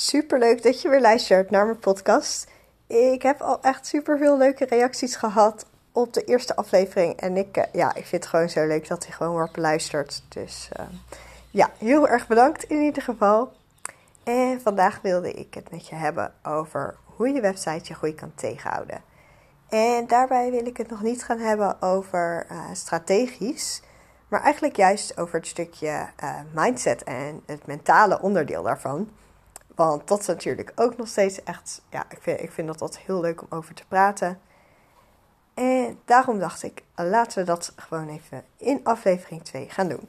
Super leuk dat je weer luistert naar mijn podcast. Ik heb al echt super veel leuke reacties gehad op de eerste aflevering. En ik, eh, ja, ik vind het gewoon zo leuk dat hij gewoon wordt beluisterd. Dus uh, ja, heel erg bedankt in ieder geval. En vandaag wilde ik het met je hebben over hoe je website je groei kan tegenhouden. En daarbij wil ik het nog niet gaan hebben over uh, strategisch, maar eigenlijk juist over het stukje mindset en het mentale onderdeel daarvan. Want dat is natuurlijk ook nog steeds echt, ja, ik vind, ik vind dat altijd heel leuk om over te praten. En daarom dacht ik, laten we dat gewoon even in aflevering 2 gaan doen.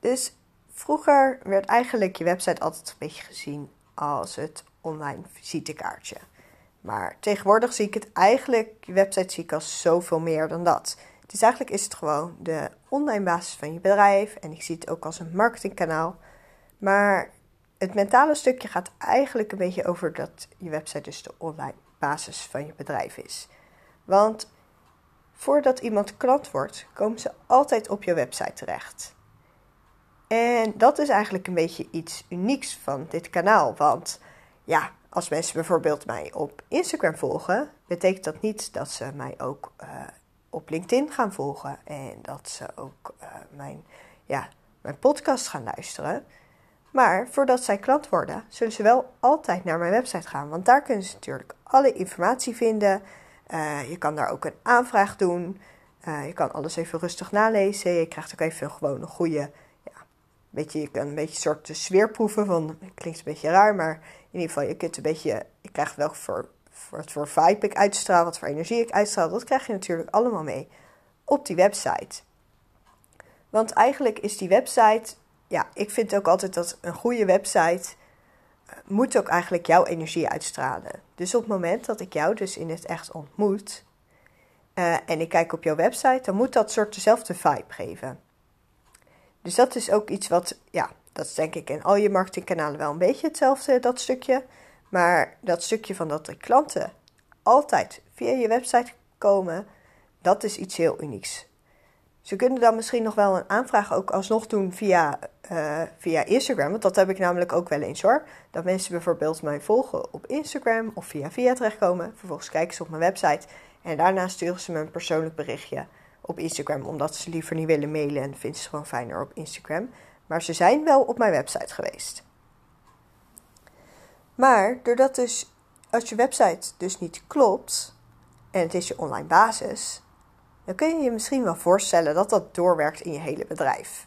Dus vroeger werd eigenlijk je website altijd een beetje gezien als het online visitekaartje. Maar tegenwoordig zie ik het eigenlijk, je website zie ik als zoveel meer dan dat. Dus eigenlijk is het gewoon de online basis van je bedrijf. En ik zie het ook als een marketingkanaal. Maar het mentale stukje gaat eigenlijk een beetje over dat je website dus de online basis van je bedrijf is. Want voordat iemand klant wordt, komen ze altijd op je website terecht. En dat is eigenlijk een beetje iets unieks van dit kanaal. Want ja, als mensen bijvoorbeeld mij op Instagram volgen, betekent dat niet dat ze mij ook uh, op LinkedIn gaan volgen en dat ze ook uh, mijn, ja, mijn podcast gaan luisteren. Maar voordat zij klant worden, zullen ze wel altijd naar mijn website gaan. Want daar kunnen ze natuurlijk alle informatie vinden. Uh, je kan daar ook een aanvraag doen. Uh, je kan alles even rustig nalezen. Je krijgt ook even gewoon een goede. Ja, beetje, je kan een beetje een soort sfeer proeven. Van, klinkt een beetje raar, maar in ieder geval, je kunt een beetje. Je krijgt wel voor, voor wat voor vibe ik uitstraal, wat voor energie ik uitstraal. Dat krijg je natuurlijk allemaal mee op die website. Want eigenlijk is die website ja, ik vind ook altijd dat een goede website uh, moet ook eigenlijk jouw energie uitstralen. Dus op het moment dat ik jou dus in het echt ontmoet uh, en ik kijk op jouw website, dan moet dat soort dezelfde vibe geven. Dus dat is ook iets wat, ja, dat is denk ik in al je marketingkanalen wel een beetje hetzelfde, dat stukje. Maar dat stukje van dat de klanten altijd via je website komen, dat is iets heel unieks. Ze kunnen dan misschien nog wel een aanvraag ook alsnog doen via, uh, via Instagram. Want dat heb ik namelijk ook wel eens hoor. Dat mensen bijvoorbeeld mij volgen op Instagram of via via terechtkomen. Vervolgens kijken ze op mijn website. En daarna sturen ze me een persoonlijk berichtje op Instagram. Omdat ze liever niet willen mailen en vinden ze gewoon fijner op Instagram. Maar ze zijn wel op mijn website geweest. Maar doordat dus als je website dus niet klopt en het is je online basis, dan kun je je misschien wel voorstellen dat dat doorwerkt in je hele bedrijf.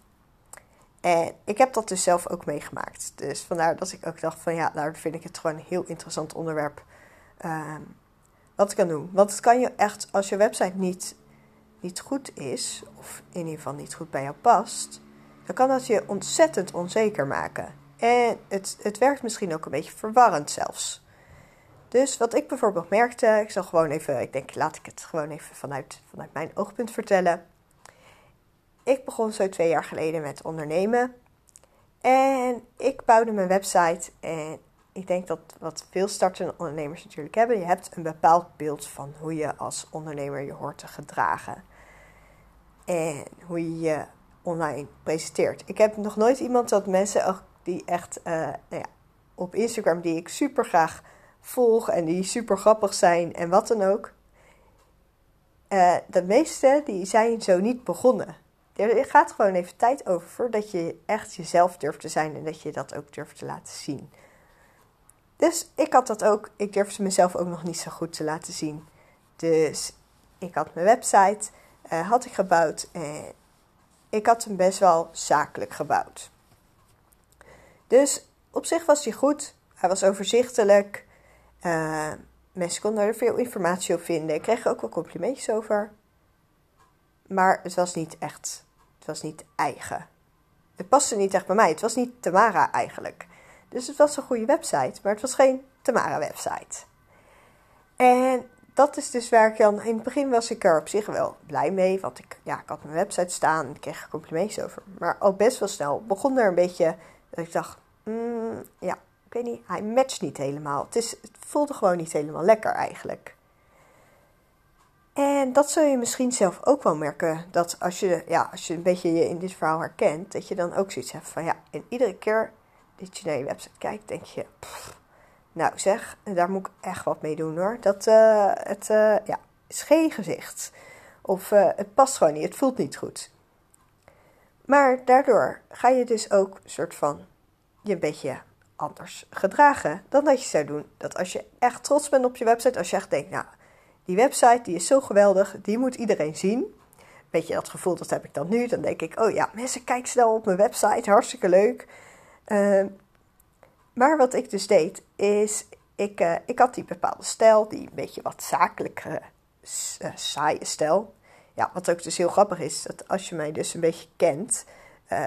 En ik heb dat dus zelf ook meegemaakt. Dus vandaar dat ik ook dacht van ja, daar vind ik het gewoon een heel interessant onderwerp. Uh, wat ik kan doen. Want het kan je echt, als je website niet, niet goed is, of in ieder geval niet goed bij jou past, dan kan dat je ontzettend onzeker maken. En het, het werkt misschien ook een beetje verwarrend zelfs. Dus wat ik bijvoorbeeld merkte, ik zal gewoon even, ik denk laat ik het gewoon even vanuit, vanuit mijn oogpunt vertellen. Ik begon zo twee jaar geleden met ondernemen. En ik bouwde mijn website. En ik denk dat wat veel startende ondernemers natuurlijk hebben. Je hebt een bepaald beeld van hoe je als ondernemer je hoort te gedragen. En hoe je je online presenteert. Ik heb nog nooit iemand dat mensen die echt uh, nou ja, op Instagram die ik super graag volg en die super grappig zijn en wat dan ook. Uh, de meeste die zijn zo niet begonnen. Er gaat gewoon even tijd over voordat je echt jezelf durft te zijn en dat je dat ook durft te laten zien. Dus ik had dat ook. Ik durfde mezelf ook nog niet zo goed te laten zien. Dus ik had mijn website, uh, had ik gebouwd en ik had hem best wel zakelijk gebouwd. Dus op zich was hij goed. Hij was overzichtelijk. Uh, mensen konden er veel informatie op vinden. Ik kreeg er ook wel complimentjes over. Maar het was niet echt. Het was niet eigen. Het paste niet echt bij mij. Het was niet Tamara eigenlijk. Dus het was een goede website, maar het was geen Tamara-website. En dat is dus waar ik dan... In het begin was ik er op zich wel blij mee. Want ik, ja, ik had mijn website staan en ik kreeg complimentjes over. Maar al best wel snel begon er een beetje... Dat ik dacht, mm, ja, ik weet niet, hij matcht niet helemaal. Het, is, het voelde gewoon niet helemaal lekker eigenlijk. En dat zul je misschien zelf ook wel merken. Dat als je, ja, als je een beetje je in dit verhaal herkent, dat je dan ook zoiets hebt van ja, en iedere keer dat je naar je website kijkt, denk je, nou zeg, daar moet ik echt wat mee doen hoor. Dat uh, het uh, ja, is geen gezicht. Of uh, het past gewoon niet, het voelt niet goed. Maar daardoor ga je dus ook een soort van je een beetje anders gedragen dan dat je zou doen. Dat als je echt trots bent op je website, als je echt denkt, nou, die website die is zo geweldig, die moet iedereen zien. Weet je, dat gevoel dat heb ik dan nu. Dan denk ik, oh ja, mensen kijken snel op mijn website, hartstikke leuk. Uh, maar wat ik dus deed, is ik, uh, ik had die bepaalde stijl, die een beetje wat zakelijke, uh, saaie stijl. Ja, wat ook dus heel grappig is, dat als je mij dus een beetje kent, uh,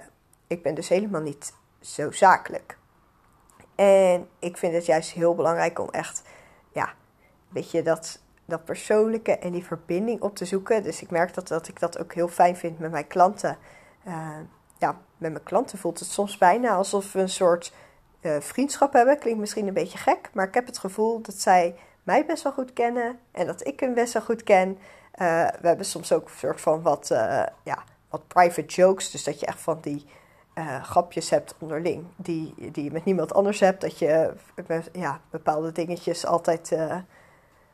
ik ben dus helemaal niet zo zakelijk. En ik vind het juist heel belangrijk om echt, ja, weet je, dat, dat persoonlijke en die verbinding op te zoeken. Dus ik merk dat, dat ik dat ook heel fijn vind met mijn klanten. ja, met mijn klanten voelt het soms bijna alsof we een soort uh, vriendschap hebben. Klinkt misschien een beetje gek, maar ik heb het gevoel dat zij mij best wel goed kennen en dat ik hem best wel goed ken. Uh, we hebben soms ook een soort van wat, ja, wat private jokes. Dus dat je echt van die grapjes hebt onderling. Die, die je met niemand anders hebt. Dat je ja, bepaalde dingetjes altijd,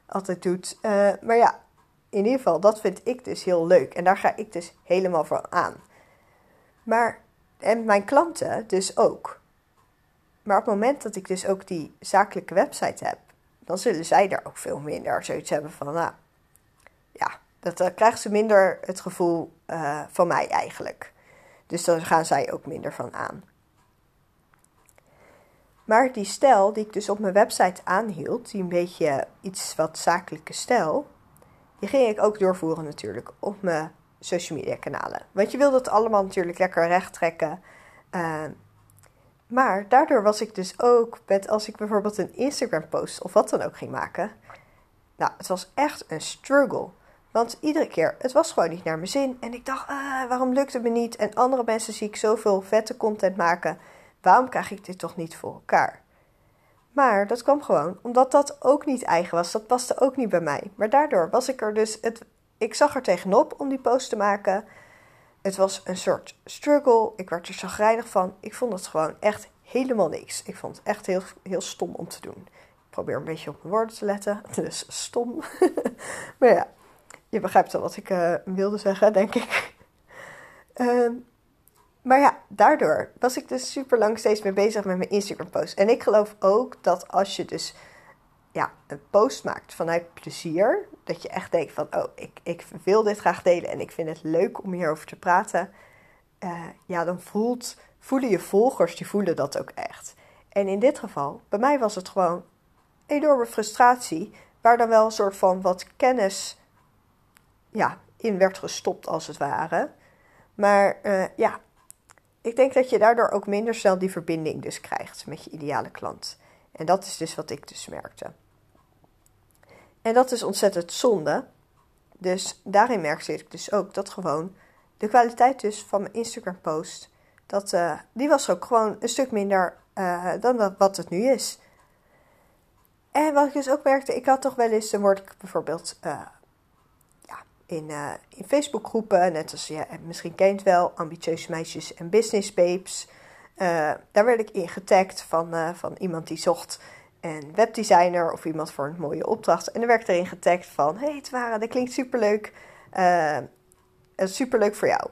altijd doet. maar ja, in ieder geval, dat vind ik dus heel leuk. En daar ga ik dus helemaal van aan. Maar, en mijn klanten dus ook. Maar op het moment dat ik dus ook die zakelijke website heb, dan zullen zij daar ook veel minder zoiets hebben van, nou, ja, dat uh, krijgen ze minder het gevoel uh, van mij eigenlijk. Dus daar gaan zij ook minder van aan. Maar die stijl die ik dus op mijn website aanhield, die een beetje iets wat zakelijke stijl, die ging ik ook doorvoeren natuurlijk op mijn social media kanalen. Want je wil dat allemaal natuurlijk lekker recht trekken. Uh, maar daardoor was ik dus ook met als ik bijvoorbeeld een Instagram post of wat dan ook ging maken. Nou, het was echt een struggle. Want iedere keer, het was gewoon niet naar mijn zin. En ik dacht, ah, waarom lukt het me niet? En andere mensen zie ik zoveel vette content maken. Waarom krijg ik dit toch niet voor elkaar? Maar dat kwam gewoon omdat dat ook niet eigen was. Dat paste ook niet bij mij. Maar daardoor was ik er dus, het, ik zag er tegenop om die post te maken. Het was een soort struggle. Ik werd er zagrijnig van. Ik vond het gewoon echt helemaal niks. Ik vond het echt heel, heel stom om te doen. Ik probeer een beetje op mijn woorden te letten. Dus stom. maar ja, je begrijpt wel wat ik uh, wilde zeggen, denk ik. Uh, maar ja, daardoor was ik dus super lang steeds mee bezig met mijn Instagram post. En ik geloof ook dat als je dus ja, een post maakt vanuit plezier, dat je echt denkt van, oh, ik, ik wil dit graag delen en ik vind het leuk om hierover te praten. Uh, ja, dan voelt, voelen je volgers, die voelen dat ook echt. En in dit geval, bij mij was het gewoon enorme frustratie, waar dan wel een soort van wat kennis ja, in werd gestopt, als het ware. Maar uh, ja, ik denk dat je daardoor ook minder snel die verbinding dus krijgt met je ideale klant. En dat is dus wat ik dus merkte. En dat is ontzettend zonde. Dus daarin merkte ik dus ook dat gewoon de kwaliteit dus van mijn Instagram post, dat, uh, die was ook gewoon een stuk minder uh, dan wat het nu is. En wat ik dus ook merkte, ik had toch wel eens, dan word ik bijvoorbeeld in, in Facebookgroepen, net als je misschien kent wel, ambitieuze meisjes en business babes. daar werd ik in getagd van, van iemand die zocht een webdesigner of iemand voor een mooie opdracht. En dan werd erin getagd van: Hey, Twara, dat klinkt superleuk. Uh, superleuk voor jou.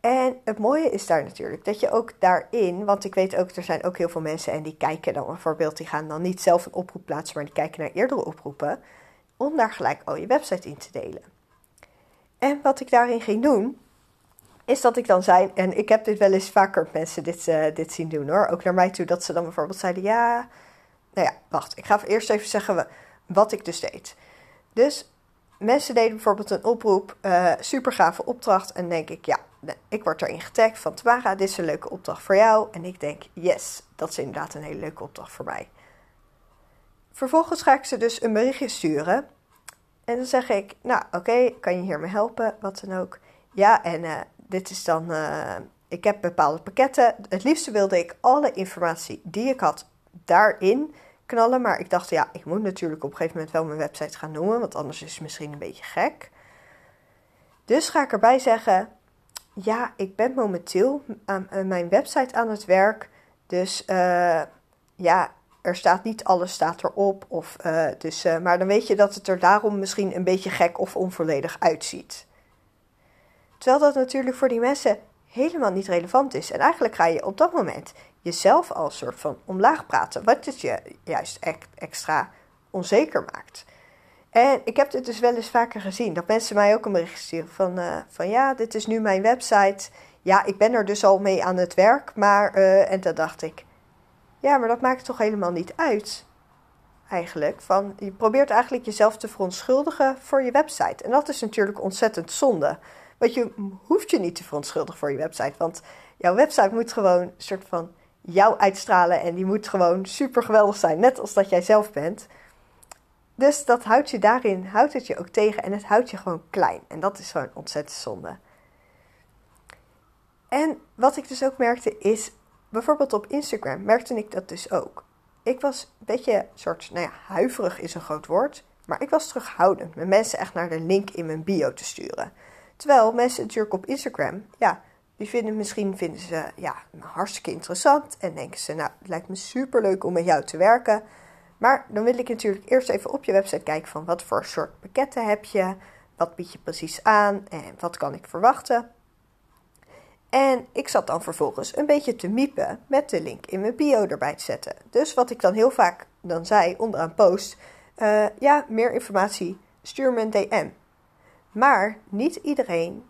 En het mooie is daar natuurlijk dat je ook daarin, want ik weet ook, er zijn ook heel veel mensen en die kijken dan bijvoorbeeld, die gaan dan niet zelf een oproep plaatsen, maar die kijken naar eerdere oproepen, om daar gelijk al je website in te delen. En wat ik daarin ging doen, is dat ik dan zei, en ik heb dit wel eens vaker mensen dit, uh, dit zien doen hoor, ook naar mij toe, dat ze dan bijvoorbeeld zeiden, ja, nou ja, wacht, ik ga eerst even zeggen wat ik dus deed. Dus mensen deden bijvoorbeeld een oproep, uh, super gave opdracht, en denk ik, ja, ik word erin getagd van Twara, dit is een leuke opdracht voor jou. En ik denk, yes, dat is inderdaad een hele leuke opdracht voor mij. Vervolgens ga ik ze dus een berichtje sturen. En dan zeg ik, nou oké, kan je hiermee helpen, wat dan ook. Ja, en uh, dit is dan, uh, ik heb bepaalde pakketten. Het liefste wilde ik alle informatie die ik had daarin knallen. Maar ik dacht, ja, ik moet natuurlijk op een gegeven moment wel mijn website gaan noemen, want anders is het misschien een beetje gek. Dus ga ik erbij zeggen, ja, ik ben momenteel aan mijn website aan het werk. Dus ja, er staat niet alles staat erop. Of, uh, dus, uh, maar dan weet je dat het er daarom misschien een beetje gek of onvolledig uitziet. Terwijl dat natuurlijk voor die mensen helemaal niet relevant is. En eigenlijk ga je op dat moment jezelf als soort van omlaag praten, wat het je juist extra onzeker maakt. En ik heb dit dus wel eens vaker gezien, dat mensen mij ook een bericht sturen van, uh, van ja, dit is nu mijn website. Ja, ik ben er dus al mee aan het werk, maar, en dan dacht ik, ja, maar dat maakt toch helemaal niet uit, eigenlijk. Van, je probeert eigenlijk jezelf te verontschuldigen voor je website. En dat is natuurlijk ontzettend zonde. Want je hoeft je niet te verontschuldigen voor je website, want jouw website moet gewoon een soort van jou uitstralen en die moet gewoon super geweldig zijn, net als dat jij zelf bent. Dus dat houdt je daarin, houdt het je ook tegen en het houdt je gewoon klein. En dat is gewoon ontzettend zonde. En wat ik dus ook merkte is, bijvoorbeeld op Instagram merkte ik dat dus ook. Ik was een beetje soort, nou ja, huiverig is een groot woord, maar ik was terughoudend met mensen echt naar de link in mijn bio te sturen. Terwijl mensen natuurlijk op Instagram, ja, die vinden misschien vinden ze ja, hartstikke interessant en denken ze, nou, het lijkt me super leuk om met jou te werken. Maar dan wil ik natuurlijk eerst even op je website kijken van wat voor soort pakketten heb je, wat bied je precies aan en wat kan ik verwachten. En ik zat dan vervolgens een beetje te miepen met de link in mijn bio erbij te zetten. Dus wat ik dan heel vaak dan zei onderaan post, uh, ja, meer informatie, stuur me een DM. Maar niet iedereen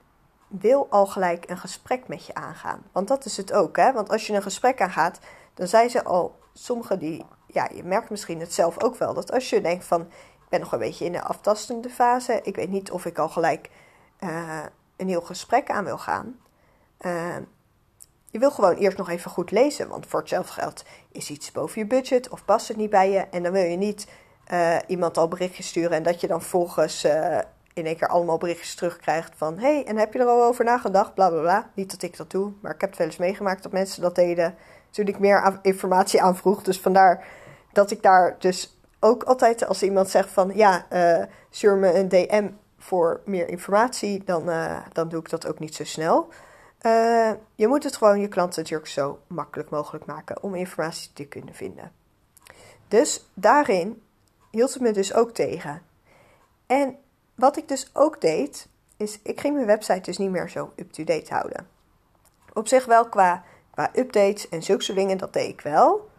wil al gelijk een gesprek met je aangaan. Want dat is het ook, hè? Want als je een gesprek aangaat, dan zijn ze al, sommigen die, ja, je merkt misschien het zelf ook wel, dat als je denkt van, ik ben nog een beetje in de aftastende fase, ik weet niet of ik al gelijk uh, een heel gesprek aan wil gaan. Uh, je wil gewoon eerst nog even goed lezen, want voor hetzelfde geld is iets boven je budget of past het niet bij je. En dan wil je niet uh, iemand al berichtjes sturen en dat je dan volgens in één keer allemaal berichtjes terugkrijgt van... hey, en heb je er al over nagedacht? Bla, bla, bla. Niet dat ik dat doe, maar ik heb het wel eens meegemaakt dat mensen dat deden... toen ik meer informatie aanvroeg. Dus vandaar dat ik daar dus ook altijd als iemand zegt van... ja, uh, stuur me een DM voor meer informatie, dan, dan doe ik dat ook niet zo snel. Uh, je moet het gewoon je klanten natuurlijk zo makkelijk mogelijk maken om informatie te kunnen vinden. Dus daarin hield het me dus ook tegen. En wat ik dus ook deed, is ik ging mijn website dus niet meer zo up-to-date houden. Op zich wel qua, qua updates en zulke dingen, dat deed ik wel.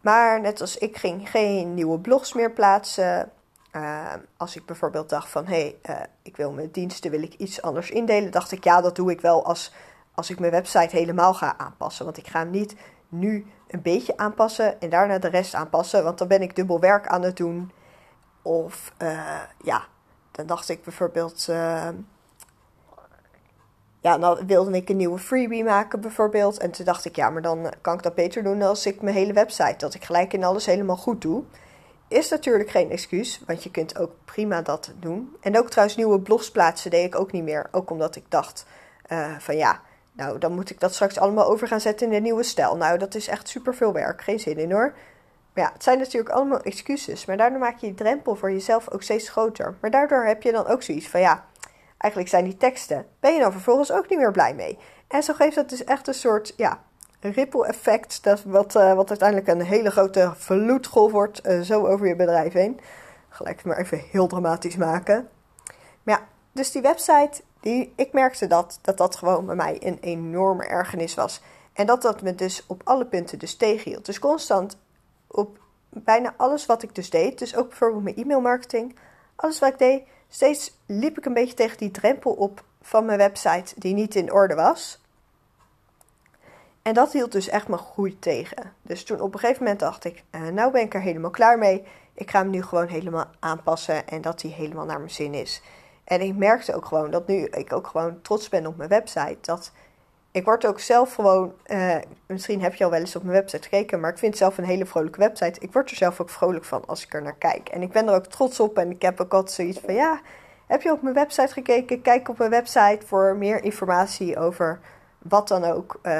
Maar net als ik ging geen nieuwe blogs meer plaatsen. Uh, als ik bijvoorbeeld dacht van, hé, hey, uh, ik wil mijn diensten, wil ik iets anders indelen. Dacht ik, ja, dat doe ik wel als, als ik mijn website helemaal ga aanpassen. Want ik ga hem niet nu een beetje aanpassen en daarna de rest aanpassen. Want dan ben ik dubbel werk aan het doen. Of uh, ja, dan dacht ik bijvoorbeeld. Uh, ja, dan wilde ik een nieuwe freebie maken bijvoorbeeld. En toen dacht ik, ja, maar dan kan ik dat beter doen als ik mijn hele website, dat ik gelijk in alles helemaal goed doe. Is natuurlijk geen excuus, want je kunt ook prima dat doen. En ook trouwens nieuwe blogs plaatsen deed ik ook niet meer. Ook omdat ik dacht uh, van ja, nou dan moet ik dat straks allemaal over gaan zetten in een nieuwe stijl. Nou, dat is echt super veel werk. Geen zin in hoor ja, het zijn natuurlijk allemaal excuses, maar daardoor maak je die drempel voor jezelf ook steeds groter. Maar daardoor heb je dan ook zoiets van ja, eigenlijk zijn die teksten, ben je dan vervolgens ook niet meer blij mee. En zo geeft dat dus echt een soort ja, ripple effect, dat wat, uh, wat uiteindelijk een hele grote vloedgolf wordt, uh, zo over je bedrijf heen. Gelijk maar even heel dramatisch maken. Maar ja, dus die website, die, ik merkte dat, dat dat gewoon bij mij een enorme ergernis was. En dat dat me dus op alle punten dus tegenhield. Dus constant op bijna alles wat ik dus deed. Dus ook bijvoorbeeld mijn e-mailmarketing. Alles wat ik deed, steeds liep ik een beetje tegen die drempel op van mijn website die niet in orde was. En dat hield dus echt mijn groei tegen. Dus toen op een gegeven moment dacht ik, uh, nou ben ik er helemaal klaar mee. Ik ga hem nu gewoon helemaal aanpassen en dat hij helemaal naar mijn zin is. En ik merkte ook gewoon dat nu ik ook gewoon trots ben op mijn website. Dat ik word ook zelf gewoon, uh, misschien heb je al wel eens op mijn website gekeken, maar ik vind zelf een hele vrolijke website. Ik word er zelf ook vrolijk van als ik er naar kijk. En ik ben er ook trots op en ik heb ook altijd zoiets van, ja, heb je op mijn website gekeken? Kijk op mijn website voor meer informatie over wat dan ook. Uh,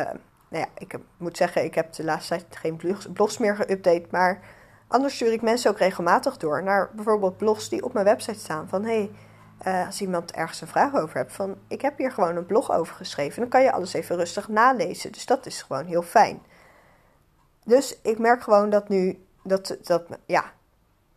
nou ja, ik moet zeggen, ik heb de laatste tijd geen blogs meer geüpdate, maar anders stuur ik mensen ook regelmatig door naar bijvoorbeeld blogs die op mijn website staan van, hey, uh, als iemand ergens een vraag over hebt, van ik heb hier gewoon een blog over geschreven. Dan kan je alles even rustig nalezen. Dus dat is gewoon heel fijn. dus ik merk gewoon dat nu, dat, dat ja,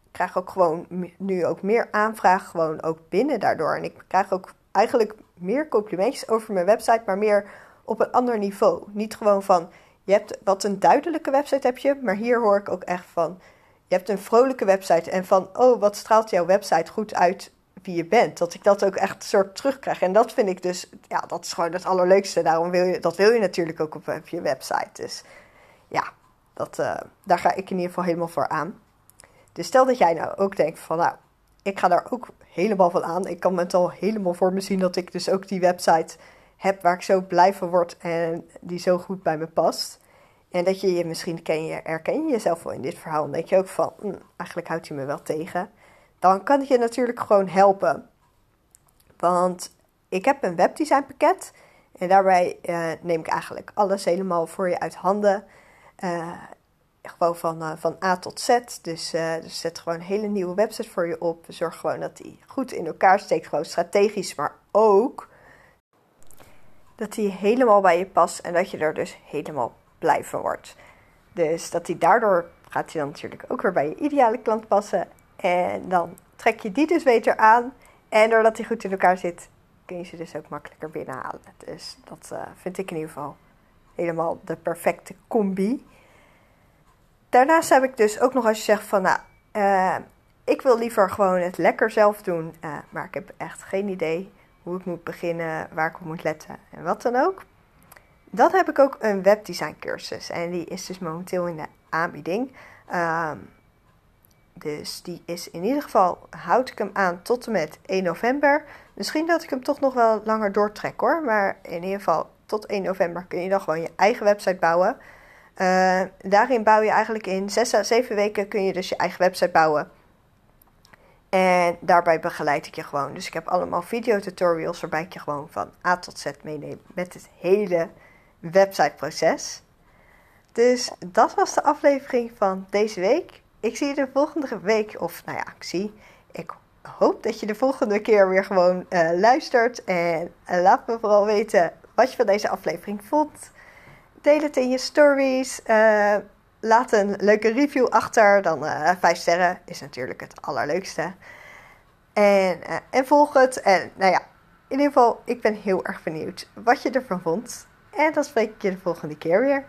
ik krijg ook gewoon nu ook meer aanvragen, gewoon ook binnen daardoor. En ik krijg ook eigenlijk meer complimentjes over mijn website, maar meer op een ander niveau. Niet gewoon van, je hebt wat een duidelijke website heb je, maar hier hoor ik ook echt van, je hebt een vrolijke website en van, oh, wat straalt jouw website goed uit je bent. Dat ik dat ook echt soort terugkrijg. En dat vind ik dus, ja, dat is gewoon het allerleukste. Daarom wil je, dat wil je natuurlijk ook op, op je website. Dus ja, dat, uh, daar ga ik in ieder geval helemaal voor aan. Dus stel dat jij nou ook denkt van, nou, ik ga daar ook helemaal van aan. Ik kan het al helemaal voor me zien dat ik dus ook die website heb waar ik zo blij van word en die zo goed bij me past. En dat je je misschien ken je, herken je jezelf wel in dit verhaal. Dan denk je ook van, hm, eigenlijk houdt hij me wel tegen. Dan kan ik je natuurlijk gewoon helpen. Want ik heb een webdesign pakket. En daarbij uh, neem ik eigenlijk alles helemaal voor je uit handen. Uh, gewoon van, uh, van A tot Z. Dus, dus zet gewoon een hele nieuwe website voor je op. Zorg gewoon dat die goed in elkaar steekt. Gewoon strategisch, maar ook dat die helemaal bij je past. En dat je er dus helemaal blij van wordt. Dus dat die daardoor gaat hij dan natuurlijk ook weer bij je ideale klant passen. En dan trek je die dus beter aan. En doordat hij goed in elkaar zit, kun je ze dus ook makkelijker binnenhalen. Dus dat uh, vind ik in ieder geval helemaal de perfecte combi. Daarnaast heb ik dus ook nog als je zegt van nou, uh, ik wil liever gewoon het lekker zelf doen. Uh, maar ik heb echt geen idee hoe ik moet beginnen, waar ik op moet letten en wat dan ook. Dan heb ik ook een webdesign cursus. En die is dus momenteel in de aanbieding. Um, dus die is in ieder geval, houd ik hem aan tot en met 1 november. Misschien dat ik hem toch nog wel langer doortrek hoor. Maar in ieder geval tot 1 november kun je dan gewoon je eigen website bouwen. Uh, daarin bouw je eigenlijk in 6 à 7 weken kun je dus je eigen website bouwen. En daarbij begeleid ik je gewoon. Dus ik heb allemaal videotutorials waarbij ik je gewoon van A tot Z meeneem met het hele websiteproces. Dus dat was de aflevering van deze week. Ik zie je de volgende week, of nou ja, ik zie. Ik hoop dat je de volgende keer weer gewoon uh, luistert. En uh, laat me vooral weten wat je van deze aflevering vond. Deel het in je stories. Uh, laat een leuke review achter. Dan 5 sterren is natuurlijk het allerleukste. En, en volg het. En nou ja, in ieder geval, ik ben heel erg benieuwd wat je ervan vond. En dan spreek ik je de volgende keer weer.